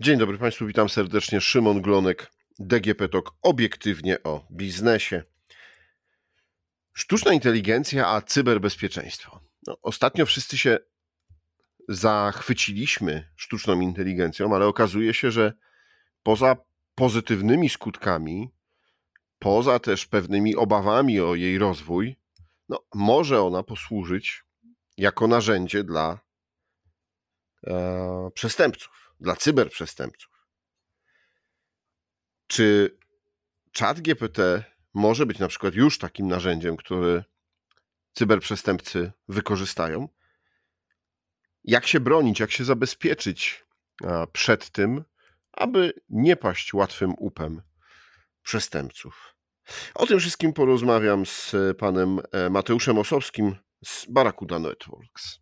Dzień dobry Państwu, witam serdecznie. Szymon Glonek, DGP Talk, obiektywnie o biznesie. Sztuczna inteligencja, a cyberbezpieczeństwo. No, ostatnio wszyscy się zachwyciliśmy sztuczną inteligencją, ale okazuje się, że poza pozytywnymi skutkami, poza też pewnymi obawami o jej rozwój, no, może ona posłużyć jako narzędzie dla e, przestępców, cyberprzestępców. Czy czat GPT może być na przykład już takim narzędziem, który cyberprzestępcy wykorzystają? Jak się bronić, jak się zabezpieczyć przed tym, aby nie paść łatwym upem przestępców? O tym wszystkim porozmawiam z panem e, Mateuszem Osowskim z Barakuda Networks.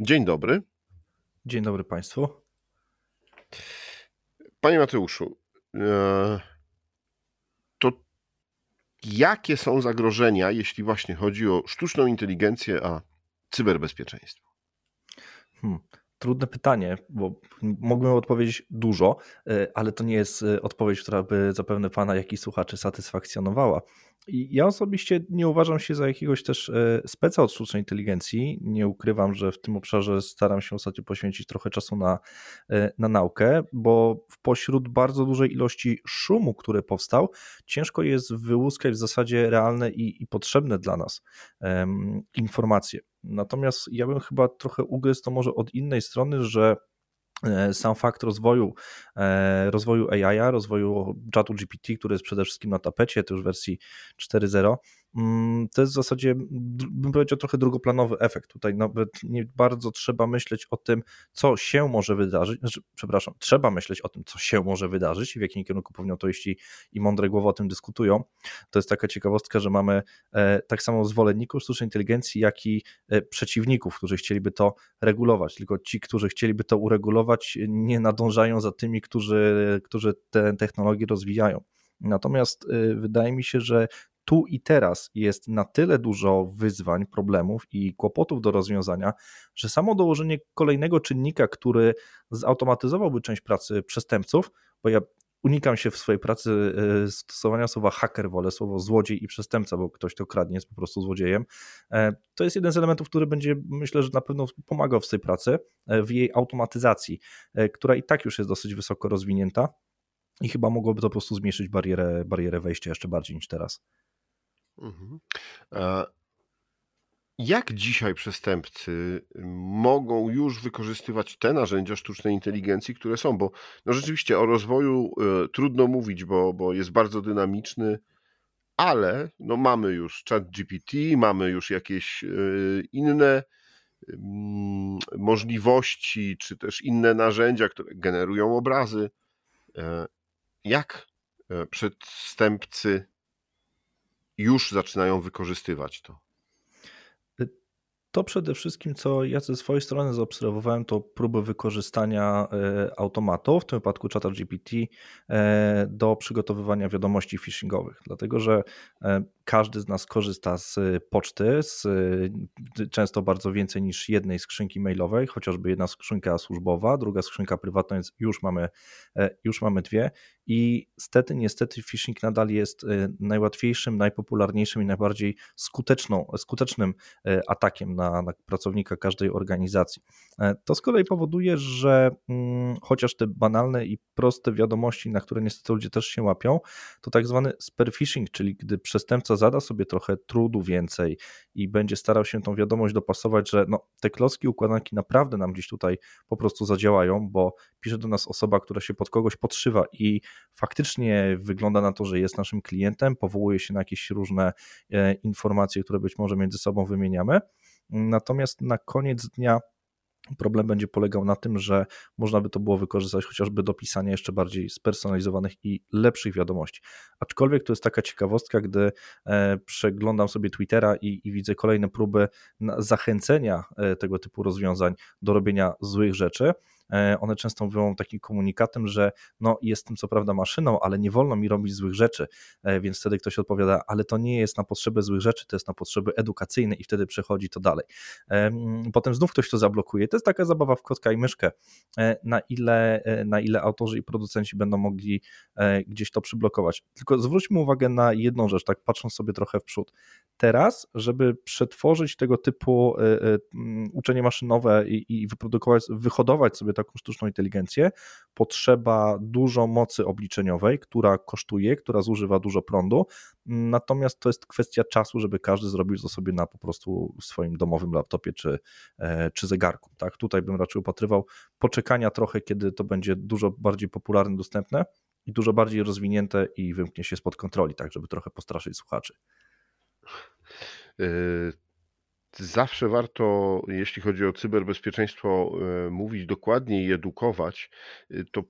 Dzień dobry. Dzień dobry Państwu. Panie Mateuszu, e, to jakie są zagrożenia, jeśli właśnie chodzi o sztuczną inteligencję, a cyberbezpieczeństwo? Hmm. Trudne pytanie, bo mógłbym odpowiedzieć dużo, e, ale to nie jest e, odpowiedź, która by zapewne Pana, jak i słuchaczy satysfakcjonowała. Ja osobiście nie uważam się za jakiegoś też e, speca od sztucznej inteligencji. Nie ukrywam, że w tym obszarze staram się ostatnio poświęcić trochę czasu na, e, na naukę, bo pośród bardzo dużej ilości szumu, który powstał, ciężko jest wyłuskać w zasadzie realne i, i potrzebne dla nas um, informacje. Natomiast ja bym chyba trochę ugryzł to może od innej strony, że sam fakt rozwoju, e, rozwoju AI, rozwoju czatu GPT, który jest przede wszystkim na tapecie, to już wersji 4.0, Mm, to jest w zasadzie, bym powiedział, trochę drugoplanowy efekt. Tutaj nawet nie bardzo trzeba myśleć o tym, co się może wydarzyć. Znaczy, przepraszam, trzeba myśleć o tym, co się może wydarzyć i w jakim kierunku powinno to iść i, i mądre głowy o tym dyskutują. To jest taka ciekawostka, że mamy e, tak samo zwolenników sztucznej inteligencji, jak i e, przeciwników, którzy chcieliby to regulować. Tylko ci, którzy chcieliby to uregulować, nie nadążają za tymi, którzy, którzy te technologie rozwijają. Natomiast e, wydaje mi się, że tu i teraz jest na tyle dużo wyzwań, problemów i kłopotów do rozwiązania, że samo dołożenie kolejnego czynnika, który zautomatyzowałby część pracy przestępców, bo ja unikam się w swojej pracy e, stosowania słowa haker, wolę słowo złodziej i przestępca, bo ktoś to kradnie, jest po prostu złodziejem. E, to jest jeden z elementów, który będzie, myślę, że na pewno pomagał w tej pracy, e, w jej automatyzacji, która i tak już jest dosyć wysoko rozwinięta i chyba mogłoby to po prostu zmniejszyć barierę, barierę wejścia jeszcze bardziej niż teraz. Mhm. Jak dzisiaj przestępcy mogą już wykorzystywać te narzędzia sztucznej inteligencji, które są? Bo no rzeczywiście o rozwoju e, trudno mówić, bo, bo jest bardzo dynamiczny, ale no mamy już chat GPT, mamy już jakieś e, inne mm, możliwości, czy też inne narzędzia, które generują obrazy. E, jak przestępcy już zaczynają wykorzystywać to? To przede wszystkim, co ja ze swojej strony zaobserwowałem, to próby wykorzystania e, automatu, w tym wypadku czata GPT, e, do przygotowywania wiadomości phishingowych, dlatego że e, każdy z nas korzysta z poczty, z często bardzo więcej niż jednej skrzynki mailowej, chociażby jedna skrzynka służbowa, druga skrzynka prywatna, więc już mamy, już mamy dwie i stety, niestety phishing nadal jest najłatwiejszym, najpopularniejszym i najbardziej skuteczną, skutecznym atakiem na na, pracownika każdej organizacji. E, to z kolei powoduje, że mm, chociaż te banalne i proste wiadomości, na które niestety ludzie też się łapią, to tak zwany phishing, czyli gdy przestępca zada sobie trochę trudu więcej i będzie starał się tą wiadomość dopasować, że no, te klocki układanki naprawdę nam gdzieś tutaj po prostu zadziałają, bo pisze do nas osoba, która się pod kogoś podszywa i faktycznie wygląda na to, że jest naszym klientem, powołuje się na jakieś różne e, informacje, które być może między sobą wymieniamy, Natomiast na koniec dnia Problem będzie polegał na tym, że można by to było wykorzystać chociażby do pisania jeszcze bardziej spersonalizowanych i lepszych wiadomości. Aczkolwiek to jest taka ciekawostka, gdy e, przeglądam sobie Twittera i, i widzę kolejne próby zachęcenia e, tego typu rozwiązań do robienia złych rzeczy, one często mówią takim komunikatem, że no jestem co prawda maszyną, ale nie wolno mi robić złych rzeczy, więc wtedy ktoś odpowiada, ale to nie jest na potrzeby złych rzeczy, to jest na potrzeby edukacyjne i wtedy przechodzi to dalej. Potem znów ktoś to zablokuje. To jest taka zabawa w kotka i myszkę, na ile, na ile autorzy i producenci będą mogli gdzieś to przyblokować. Tylko zwróćmy uwagę na jedną rzecz, tak patrząc sobie trochę w przód. Teraz, żeby przetworzyć tego typu uczenie maszynowe i, i wyprodukować, wyhodować sobie taką sztuczną inteligencję, potrzeba dużo mocy obliczeniowej, która kosztuje, która zużywa dużo prądu, natomiast to jest kwestia czasu, żeby każdy zrobił to sobie na po prostu swoim domowym laptopie czy, e, czy zegarku. Tak? Tutaj bym raczej upatrywał poczekania trochę, kiedy to będzie dużo bardziej popularne, dostępne i dużo bardziej rozwinięte i wymknie się spod kontroli, tak żeby trochę postraszyć słuchaczy. E, zawsze warto, jeśli chodzi o cyberbezpieczeństwo, e, mówić dokładniej i edukować. To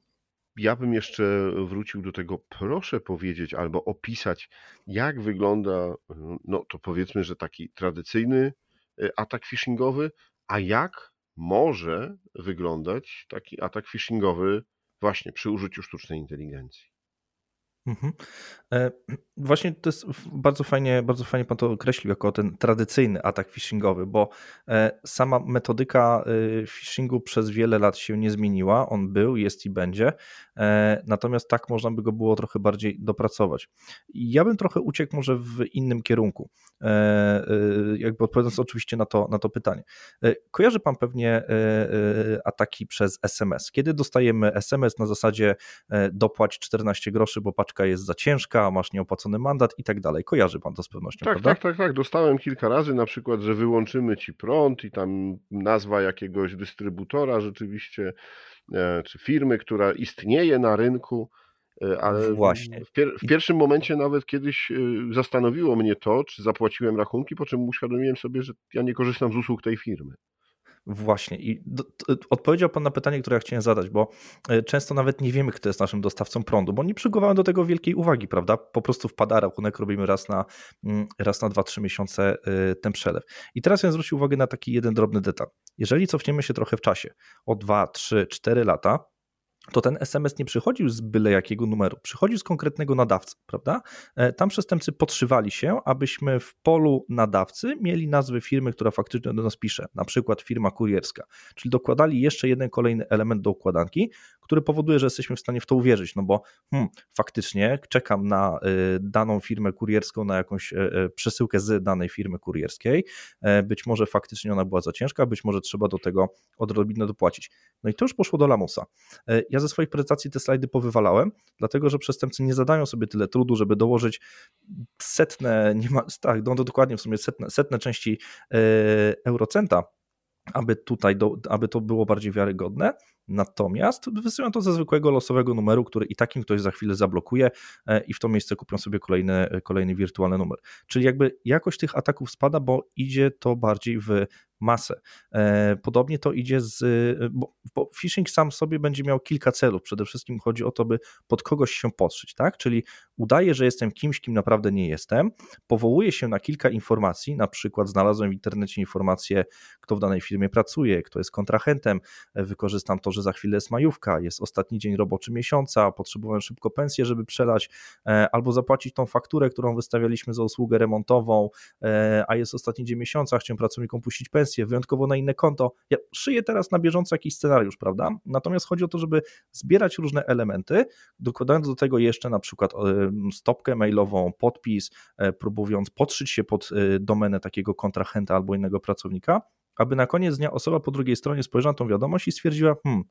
ja bym jeszcze wrócił do tego, proszę powiedzieć albo opisać, jak wygląda, no to powiedzmy, że taki tradycyjny y, atak phishingowy, a jak może wyglądać taki atak phishingowy właśnie przy użyciu sztucznej inteligencji. Mhm. E, właśnie to jest bardzo fajnie, bardzo fajnie pan to określił jako ten tradycyjny atak phishingowy, bo e, sama metodyka e, phishingu przez wiele lat się nie zmieniła. On był, jest i będzie. Natomiast tak można by go było trochę bardziej dopracować. Ja bym trochę uciekł może w innym kierunku, jakby odpowiadając oczywiście na to, na to pytanie. Kojarzy pan pewnie ataki przez SMS. Kiedy dostajemy SMS na zasadzie dopłać 14 groszy, bo paczka jest za ciężka, masz nieopłacony mandat i tak dalej. Kojarzy pan to z pewnością, tak, prawda? Tak, tak, tak. Dostałem kilka razy na przykład, że wyłączymy ci prąd i tam nazwa jakiegoś dystrybutora rzeczywiście, e, czy firmy, która istnieje na rynku. E, ale Właśnie. W, pier w, pierwszym momencie nawet kiedyś e, zastanowiło mnie to, czy zapłaciłem rachunki, po czym uświadomiłem sobie, że ja nie korzystam z usług tej firmy. Właśnie. I do, odpowiedział Pan na pytanie, które ja chciałem zadać, bo e, często nawet nie wiemy, kto jest naszym dostawcą prądu, bo nie przygotowałem do tego wielkiej uwagi, prawda? Po prostu wpada rachunek, robimy raz na, mm, raz na 2-3 miesiące e, ten przelew. I teraz ja zwrócił uwagę na taki jeden drobny detal. Jeżeli cofniemy się trochę w czasie, o 2, 3, 4 lata, to ten SMS nie przychodził z byle jakiego numeru, przychodził z konkretnego nadawcy, prawda? E, tam przestępcy podszywali się, abyśmy w polu nadawcy mieli nazwę firmy, która faktycznie do nas pisze, na przykład firma kurierska, czyli dokładali jeszcze jeden kolejny element do układanki, który powoduje, że jesteśmy w stanie w to uwierzyć, no bo hmm, faktycznie czekam na y, daną firmę kurierską, na jakąś y, y, przesyłkę z danej firmy kurierskiej, e, być może faktycznie ona była za ciężka, być może trzeba do tego odrobinę dopłacić. No i to już poszło do lamusa. E, ja ze swoich prezentacji te slajdy powywalałem, dlatego że przestępcy nie zadają sobie tyle trudu, żeby dołożyć setne, nie ma, tak, no dokładnie w sumie setne, setne części eurocenta, aby tutaj, do, aby to było bardziej wiarygodne, Natomiast wysyłam to ze zwykłego losowego numeru, który i takim ktoś za chwilę zablokuje e, i w to miejsce kupią sobie kolejny, kolejny wirtualny numer. Czyli jakby jakość tych ataków spada, bo idzie to bardziej w masę. E, podobnie to idzie z, bo, bo phishing sam sobie będzie miał kilka celów. Przede wszystkim chodzi o to, by pod kogoś się podszyć, tak? Czyli udaje, że jestem kimś, kim naprawdę nie jestem, powołuje się na kilka informacji, na przykład znalazłem w internecie informację, kto w danej firmie pracuje, kto jest kontrahentem, e, wykorzystam to, że za chwilę jest majówka, jest ostatni dzień roboczy miesiąca, potrzebowałem szybko pensję, żeby przelać, e, albo zapłacić tą fakturę, którą wystawialiśmy za usługę remontową, a jest ostatni dzień miesiąca, chciałem pracownikom puścić pensję, wyjątkowo na inne konto. Ja szyję teraz na bieżąco jakiś scenariusz, prawda? Natomiast chodzi o to, żeby zbierać różne elementy, dokładając do tego jeszcze na przykład stopkę mailową, podpis, e, próbując podszyć się pod e, domenę takiego kontrahenta albo innego pracownika, aby na koniec dnia osoba po drugiej stronie spojrzała na tą wiadomość i stwierdziła, hmm,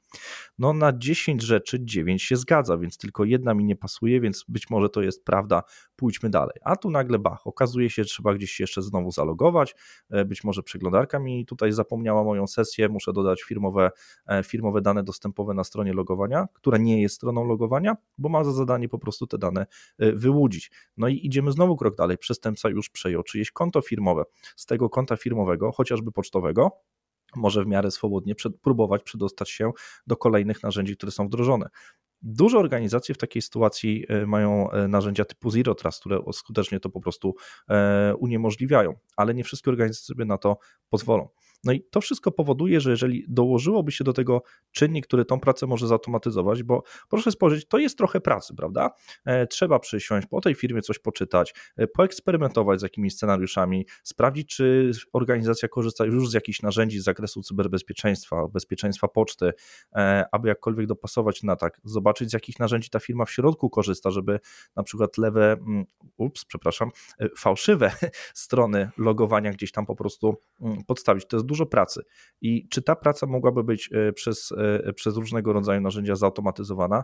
no na 10 rzeczy 9 się zgadza, więc tylko jedna mi nie pasuje, więc być może to jest prawda, pójdźmy dalej. A tu nagle bach, okazuje się, że trzeba gdzieś jeszcze znowu zalogować, e, być może przeglądarka mi tutaj zapomniała moją sesję, muszę dodać firmowe, e, firmowe dane dostępowe na stronie logowania, która nie jest stroną logowania, bo ma za zadanie po prostu te dane e, wyłudzić. No i idziemy znowu krok dalej, przestępca już przejął czyjeś konto firmowe, z tego konta firmowego, chociażby pocztowego, może w miarę swobodnie przed, próbować przedostać się do kolejnych narzędzi, które są wdrożone. Duże organizacje w takiej sytuacji e, mają e, narzędzia typu Zero Trust, które skutecznie to po prostu e, uniemożliwiają, ale nie wszystkie organizacje sobie na to pozwolą. No i to wszystko powoduje, że jeżeli dołożyłoby się do tego czynnik, który tą pracę może zautomatyzować, bo proszę spojrzeć, to jest trochę pracy, prawda? E, trzeba przysiąść, po tej firmie coś poczytać, e, poeksperymentować z jakimiś scenariuszami, sprawdzić, czy organizacja korzysta już z jakichś narzędzi z zakresu cyberbezpieczeństwa, bezpieczeństwa poczty, e, aby jakkolwiek dopasować na tak, zobaczyć z jakich narzędzi ta firma w środku korzysta, żeby na przykład lewe, mm, ups, przepraszam, fałszywe strony logowania gdzieś tam po prostu mm, podstawić. To jest dużo pracy. I czy ta praca mogłaby być przez, przez różnego rodzaju narzędzia zautomatyzowana?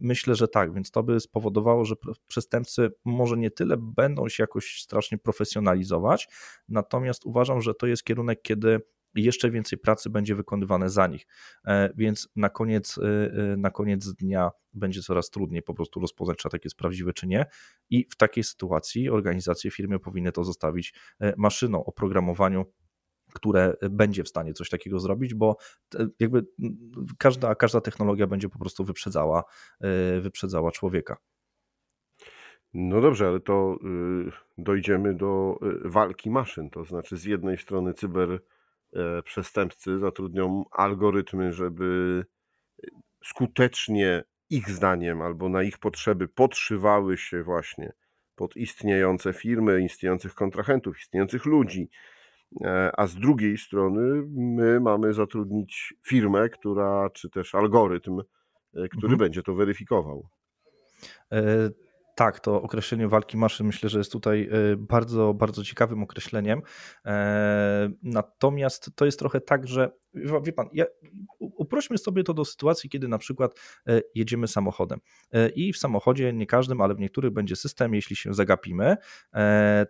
Myślę, że tak, więc to by spowodowało, że przestępcy może nie tyle będą się jakoś strasznie profesjonalizować, natomiast uważam, że to jest kierunek, kiedy jeszcze więcej pracy będzie wykonywane za nich. E, więc na koniec, e, e, na koniec dnia będzie coraz trudniej po prostu rozpoznać, czy atak jest prawdziwy, czy nie. I w takiej sytuacji organizacje, firmy powinny to zostawić maszyną, oprogramowaniu, które będzie w stanie coś takiego zrobić, bo jakby każda, każda technologia będzie po prostu wyprzedzała, wyprzedzała człowieka. No dobrze, ale to y, dojdziemy do y, walki maszyn. To znaczy, z jednej strony cyberprzestępcy e, zatrudnią algorytmy, żeby skutecznie ich zdaniem albo na ich potrzeby podszywały się właśnie pod istniejące firmy, istniejących kontrahentów, istniejących ludzi. E, a z drugiej strony my mamy zatrudnić firmę, która, czy też algorytm, e, który mhm. będzie to weryfikował. Tak, to określenie walki maszyn myślę, że jest tutaj y, bardzo, bardzo ciekawym określeniem. E, natomiast to jest trochę tak, że wie pan, ja, uprośmy sobie to do sytuacji, kiedy na przykład e, jedziemy samochodem e, i w samochodzie, nie każdym, ale w niektórych będzie system, jeśli się zagapimy,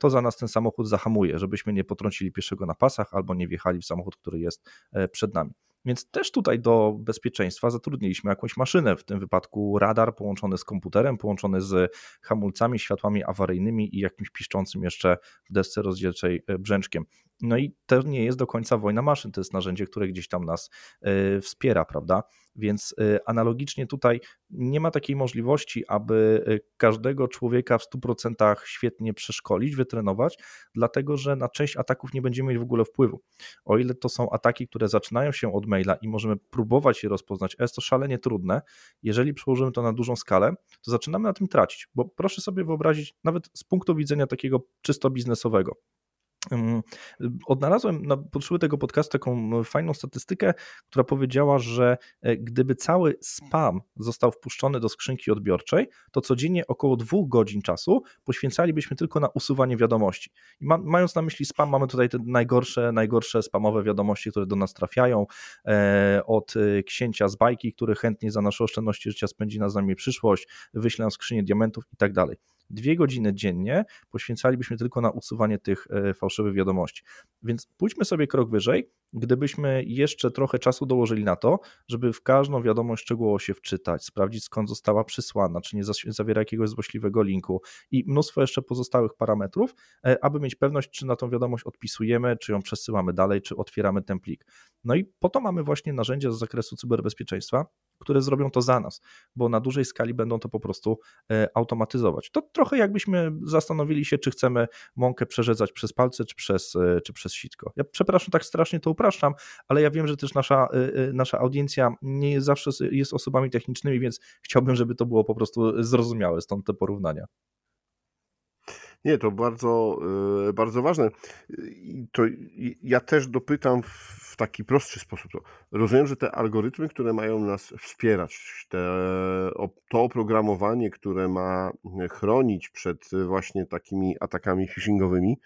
to za nas ten samochód zahamuje, żebyśmy nie potrącili pieszego na pasach albo nie wjechali w samochód, który jest przed nami. Więc też tutaj do bezpieczeństwa zatrudniliśmy jakąś maszynę, w tym wypadku radar połączony z komputerem, połączony z hamulcami, światłami awaryjnymi i jakimś piszczącym jeszcze w desce rozdzielczej e, brzęczkiem. No i to nie jest do końca wojna maszyn, to jest narzędzie, które gdzieś tam nas e, wspiera, prawda? Więc e, analogicznie tutaj nie ma takiej możliwości, aby e, każdego człowieka w 100% świetnie przeszkolić, wytrenować, dlatego że na część ataków nie będziemy mieć w ogóle wpływu. O ile to są ataki, które zaczynają się od maila i możemy próbować je rozpoznać, a jest to szalenie trudne, jeżeli przełożymy to na dużą skalę, to zaczynamy na tym tracić, bo proszę sobie wyobrazić, nawet z punktu widzenia takiego czysto biznesowego, Odnalazłem na potrzeby tego podcastu taką fajną statystykę, która powiedziała, że e, gdyby cały spam został wpuszczony do skrzynki odbiorczej, to codziennie około dwóch godzin czasu poświęcalibyśmy tylko na usuwanie wiadomości. I ma, mając na myśli spam, mamy tutaj te najgorsze, najgorsze spamowe wiadomości, które do nas trafiają, e, od e, księcia z bajki, który chętnie za nasze oszczędności życia spędzi na z nami przyszłość, wyślę skrzynię diamentów i tak dalej dwie godziny dziennie poświęcalibyśmy tylko na usuwanie tych e, fałszywych wiadomości. Więc pójdźmy sobie krok wyżej, gdybyśmy jeszcze trochę czasu dołożyli na to, żeby w każdą wiadomość szczegółowo się wczytać, sprawdzić skąd została przysłana, czy nie zawiera jakiegoś złośliwego linku i mnóstwo jeszcze pozostałych parametrów, e, aby mieć pewność, czy na tą wiadomość odpisujemy, czy ją przesyłamy dalej, czy otwieramy ten plik. No i po to mamy właśnie narzędzia z zakresu cyberbezpieczeństwa, które zrobią to za nas, bo na dużej skali będą to po prostu e, automatyzować. To trochę jakbyśmy zastanowili się, czy chcemy mąkę przerzedzać przez palce, czy przez, e, czy przez sitko. Ja przepraszam, tak strasznie to upraszczam, ale ja wiem, że też nasza, e, nasza audiencja nie zawsze jest osobami technicznymi, więc chciałbym, żeby to było po prostu zrozumiałe, stąd te porównania. Nie, to bardzo, bardzo ważne. To ja też dopytam w taki prostszy sposób. Rozumiem, że te algorytmy, które mają nas wspierać, te, to oprogramowanie, które ma chronić przed właśnie takimi atakami phishingowymi,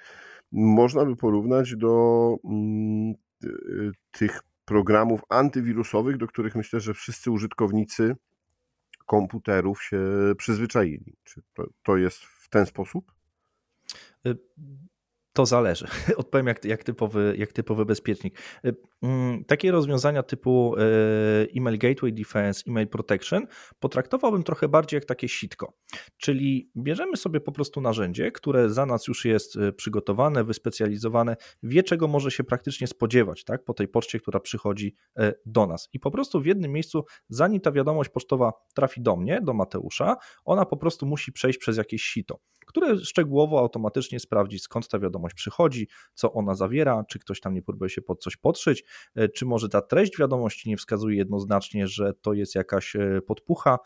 można by porównać do mm, tych programów antywirusowych, do których myślę, że wszyscy użytkownicy komputerów się przyzwyczaili. Czy to, to jest w ten sposób? the to zależy. Odpowiem jak, jak, typowy, jak typowy bezpiecznik. Y, mm, takie rozwiązania typu y, email gateway defense, email protection potraktowałbym trochę bardziej jak takie sitko. Czyli bierzemy sobie po prostu narzędzie, które za nas już jest y, przygotowane, wyspecjalizowane, wie czego może się praktycznie spodziewać tak, po tej poczcie, która przychodzi do nas. I po prostu w jednym miejscu, zanim ta wiadomość pocztowa trafi do mnie, do Mateusza, ona po prostu musi przejść przez jakieś sito, które szczegółowo automatycznie sprawdzi skąd ta wiadomość wiadomość przychodzi, co ona zawiera, czy ktoś tam nie próbuje się pod coś podszyć, czy może ta treść wiadomości nie wskazuje jednoznacznie, że to jest jakaś podpucha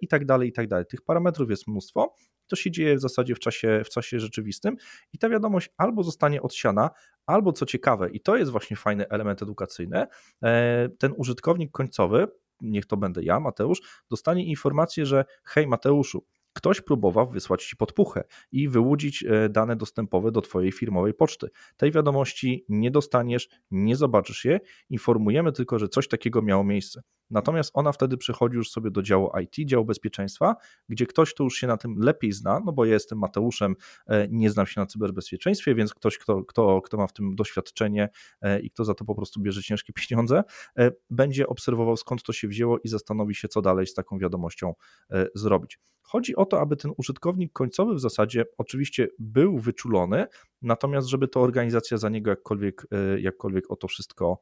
i tak dalej, i tak dalej. Tych parametrów jest mnóstwo. To się dzieje w zasadzie w czasie, w czasie rzeczywistym i ta wiadomość albo zostanie odsiana, albo co ciekawe, i to jest właśnie fajny element edukacyjny, ten użytkownik końcowy niech to będę ja, Mateusz, dostanie informację, że hej Mateuszu, ktoś próbował wysłać ci podpuchę i wyłudzić e, dane dostępowe do twojej firmowej poczty. Tej wiadomości nie dostaniesz, nie zobaczysz je, informujemy tylko, że coś takiego miało miejsce. Natomiast ona wtedy przychodzi już sobie do działu IT, działu bezpieczeństwa, gdzie ktoś, kto już się na tym lepiej zna, no bo ja jestem Mateuszem, e, nie znam się na cyberbezpieczeństwie, więc ktoś, kto, kto, kto ma w tym doświadczenie e, i kto za to po prostu bierze ciężkie pieniądze, e, będzie obserwował skąd to się wzięło i zastanowi się, co dalej z taką wiadomością zrobić. Chodzi o to, aby ten użytkownik końcowy w zasadzie oczywiście był wyczulony, natomiast żeby to organizacja za niego jakkolwiek, jakkolwiek o to wszystko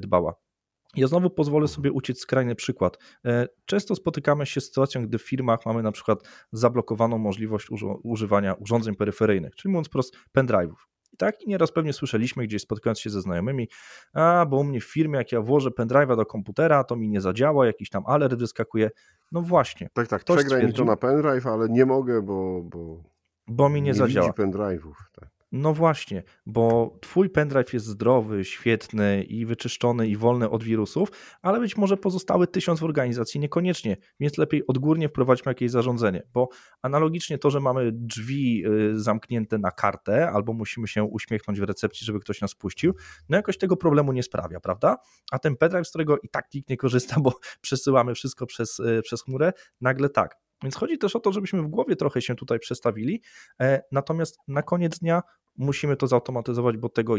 dbała. Ja znowu pozwolę sobie uciec skrajny przykład. E, często spotykamy się z sytuacją, gdy w firmach mamy na przykład zablokowaną możliwość używania urządzeń peryferyjnych, czyli mówiąc wprost pendrive'ów. I tak i nieraz pewnie słyszeliśmy gdzieś spotykając się ze znajomymi, a bo u mnie w firmie jak ja włożę pendrive'a do komputera, to mi nie zadziała, jakiś tam alert wyskakuje. No właśnie. Tak, tak, przegraj mi to na pendrive, ale nie mogę, bo... Bo, bo mi nie, nie zadziała. pendrive'ów. Tak. No właśnie, bo twój pendrive jest zdrowy, świetny i wyczyszczony i wolny od wirusów, ale być może pozostały tysiąc w organizacji niekoniecznie, więc lepiej odgórnie wprowadźmy jakieś zarządzenie, bo analogicznie to, że mamy drzwi y, zamknięte na kartę albo musimy się uśmiechnąć w recepcji, żeby ktoś nas puścił, no jakoś tego problemu nie sprawia, prawda? A ten pendrive, z którego i tak nikt nie korzysta, bo przesyłamy wszystko przez, y, przez chmurę, nagle tak. Więc chodzi też o to, żebyśmy w głowie trochę się tutaj przestawili, e, natomiast na koniec dnia musimy to zautomatyzować, bo tego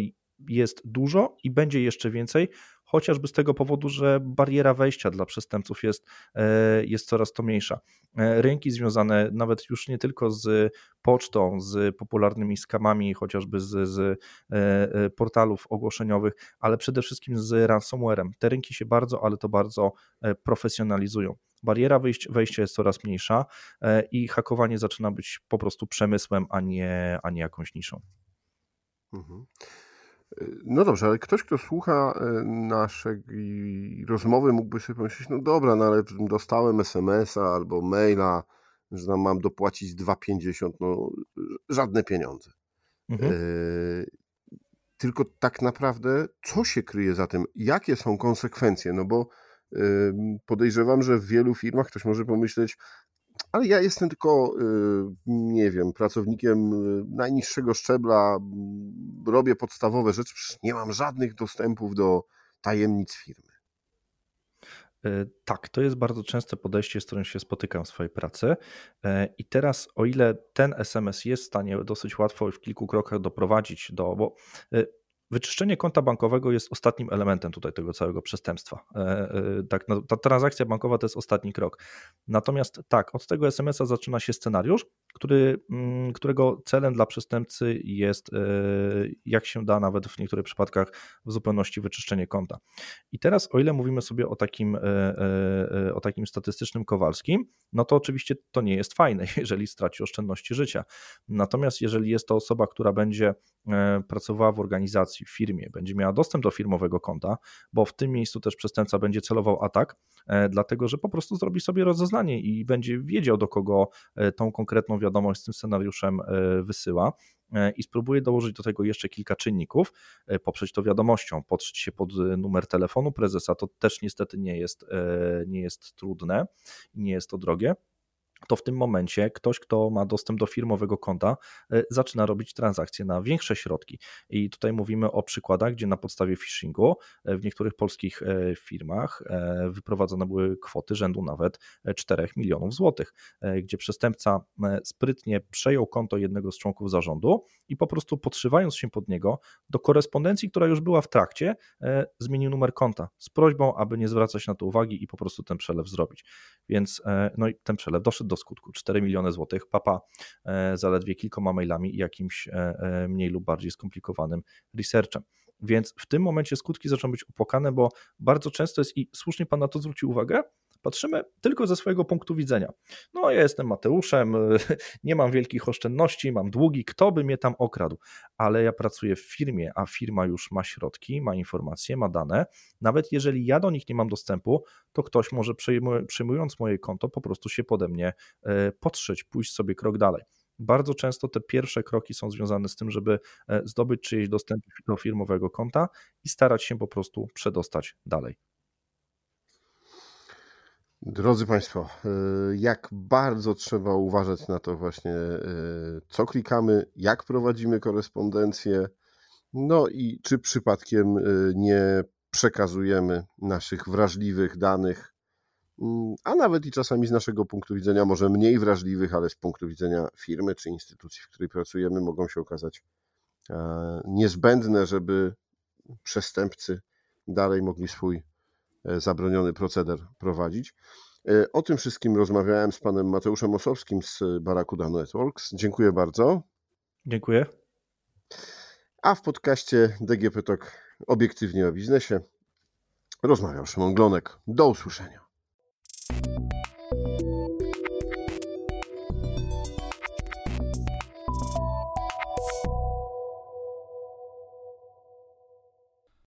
jest dużo i będzie jeszcze więcej, chociażby z tego powodu, że bariera wejścia dla przestępców jest, e, jest coraz to mniejsza. E, rynki związane nawet już nie tylko z pocztą, z popularnymi skamami, chociażby z, z portalów ogłoszeniowych, ale przede wszystkim z ransomwarem. Te rynki się bardzo, ale to bardzo profesjonalizują bariera wejścia jest coraz mniejsza e, i hakowanie zaczyna być po prostu przemysłem, a nie, a nie jakąś niszą. Mhm. E, no dobrze, ale ktoś, kto słucha e, naszej rozmowy, mógłby sobie pomyśleć, no dobra, no ale dostałem SMS-a albo maila, że mam dopłacić 2,50, no żadne pieniądze. Mhm. tylko tak naprawdę, co się kryje za tym? Jakie są konsekwencje? No bo Podejrzewam, że w wielu firmach ktoś może pomyśleć, ale ja jestem tylko, y, nie wiem, pracownikiem y, najniższego szczebla, robię podstawowe rzeczy, przecież nie mam żadnych dostępów do tajemnic firmy. E, tak, to jest bardzo częste podejście, z którym się spotykam w swojej pracy. E, I teraz, o ile ten SMS jest w stanie dosyć łatwo w kilku krokach doprowadzić do, bo e, Wyczyszczenie konta bankowego jest ostatnim elementem tutaj tego całego przestępstwa. E, e, tak, no, ta transakcja bankowa to jest ostatni krok. Natomiast tak, od tego SMS-a zaczyna się scenariusz, który, mm, którego celem dla przestępcy jest, e, jak się da, nawet w niektórych przypadkach, w zupełności wyczyszczenie konta. I teraz, o ile mówimy sobie o takim, o takim statystycznym Kowalskim, no to oczywiście to nie jest fajne, jeżeli straci oszczędności życia. Natomiast jeżeli jest to osoba, która będzie pracowała w organizacji, w firmie, będzie miała dostęp do firmowego konta, bo w tym miejscu też przestępca będzie celował atak, e, dlatego że po prostu zrobi sobie rozeznanie i będzie wiedział, do kogo e, tą konkretną wiadomość z tym scenariuszem e, wysyła i spróbuje dołożyć do tego jeszcze kilka czynników, poprzeć to wiadomością, podszyć się pod numer telefonu prezesa, to też niestety nie jest, nie jest trudne nie jest to drogie to w tym momencie ktoś, kto ma dostęp do firmowego konta, e, zaczyna robić transakcje na większe środki. I tutaj mówimy o przykładach, gdzie na podstawie phishingu e, w niektórych polskich e, firmach wyprowadzone były kwoty rzędu nawet 4 milionów złotych, gdzie przestępca sprytnie przejął konto jednego z członków zarządu i po prostu podszywając się pod niego do korespondencji, która już była w trakcie, zmienił numer konta z prośbą, aby nie zwracać na to uwagi i po prostu ten przelew zrobić. Więc no i ten przelew doszedł do skutku. 4 miliony złotych, papa e, zaledwie kilkoma mailami i jakimś e, e, mniej lub bardziej skomplikowanym researchem. Więc w tym momencie skutki zaczną być opłakane, bo bardzo często jest, i słusznie Pan na to zwrócił uwagę, Patrzymy tylko ze swojego punktu widzenia. No, ja jestem Mateuszem, nie mam wielkich oszczędności, mam długi, kto by mnie tam okradł? Ale ja pracuję w firmie, a firma już ma środki, ma informacje, ma dane. Nawet jeżeli ja do nich nie mam dostępu, to ktoś może przyjmując moje konto po prostu się pode mnie e, potrzeć, pójść sobie krok dalej bardzo często te pierwsze kroki są związane z tym, żeby e, zdobyć czyjeś dostęp do firmowego konta i starać się po prostu przedostać dalej. Drodzy Państwo, e, jak bardzo trzeba uważać na to właśnie, e, co klikamy, jak prowadzimy korespondencję, no i czy przypadkiem nie przekazujemy naszych wrażliwych danych Mm, a nawet i czasami z naszego punktu widzenia, może mniej wrażliwych, ale z punktu widzenia firmy czy instytucji, w której pracujemy, mogą się okazać e, niezbędne, żeby przestępcy dalej mogli swój e, zabroniony proceder prowadzić. E, o tym wszystkim rozmawiałem z panem Mateuszem Osowskim z Barakuda Networks. Dziękuję bardzo. Dziękuję. A w podcaście DGP Talk obiektywnie o biznesie rozmawiał Szymon Glonek. Do usłyszenia.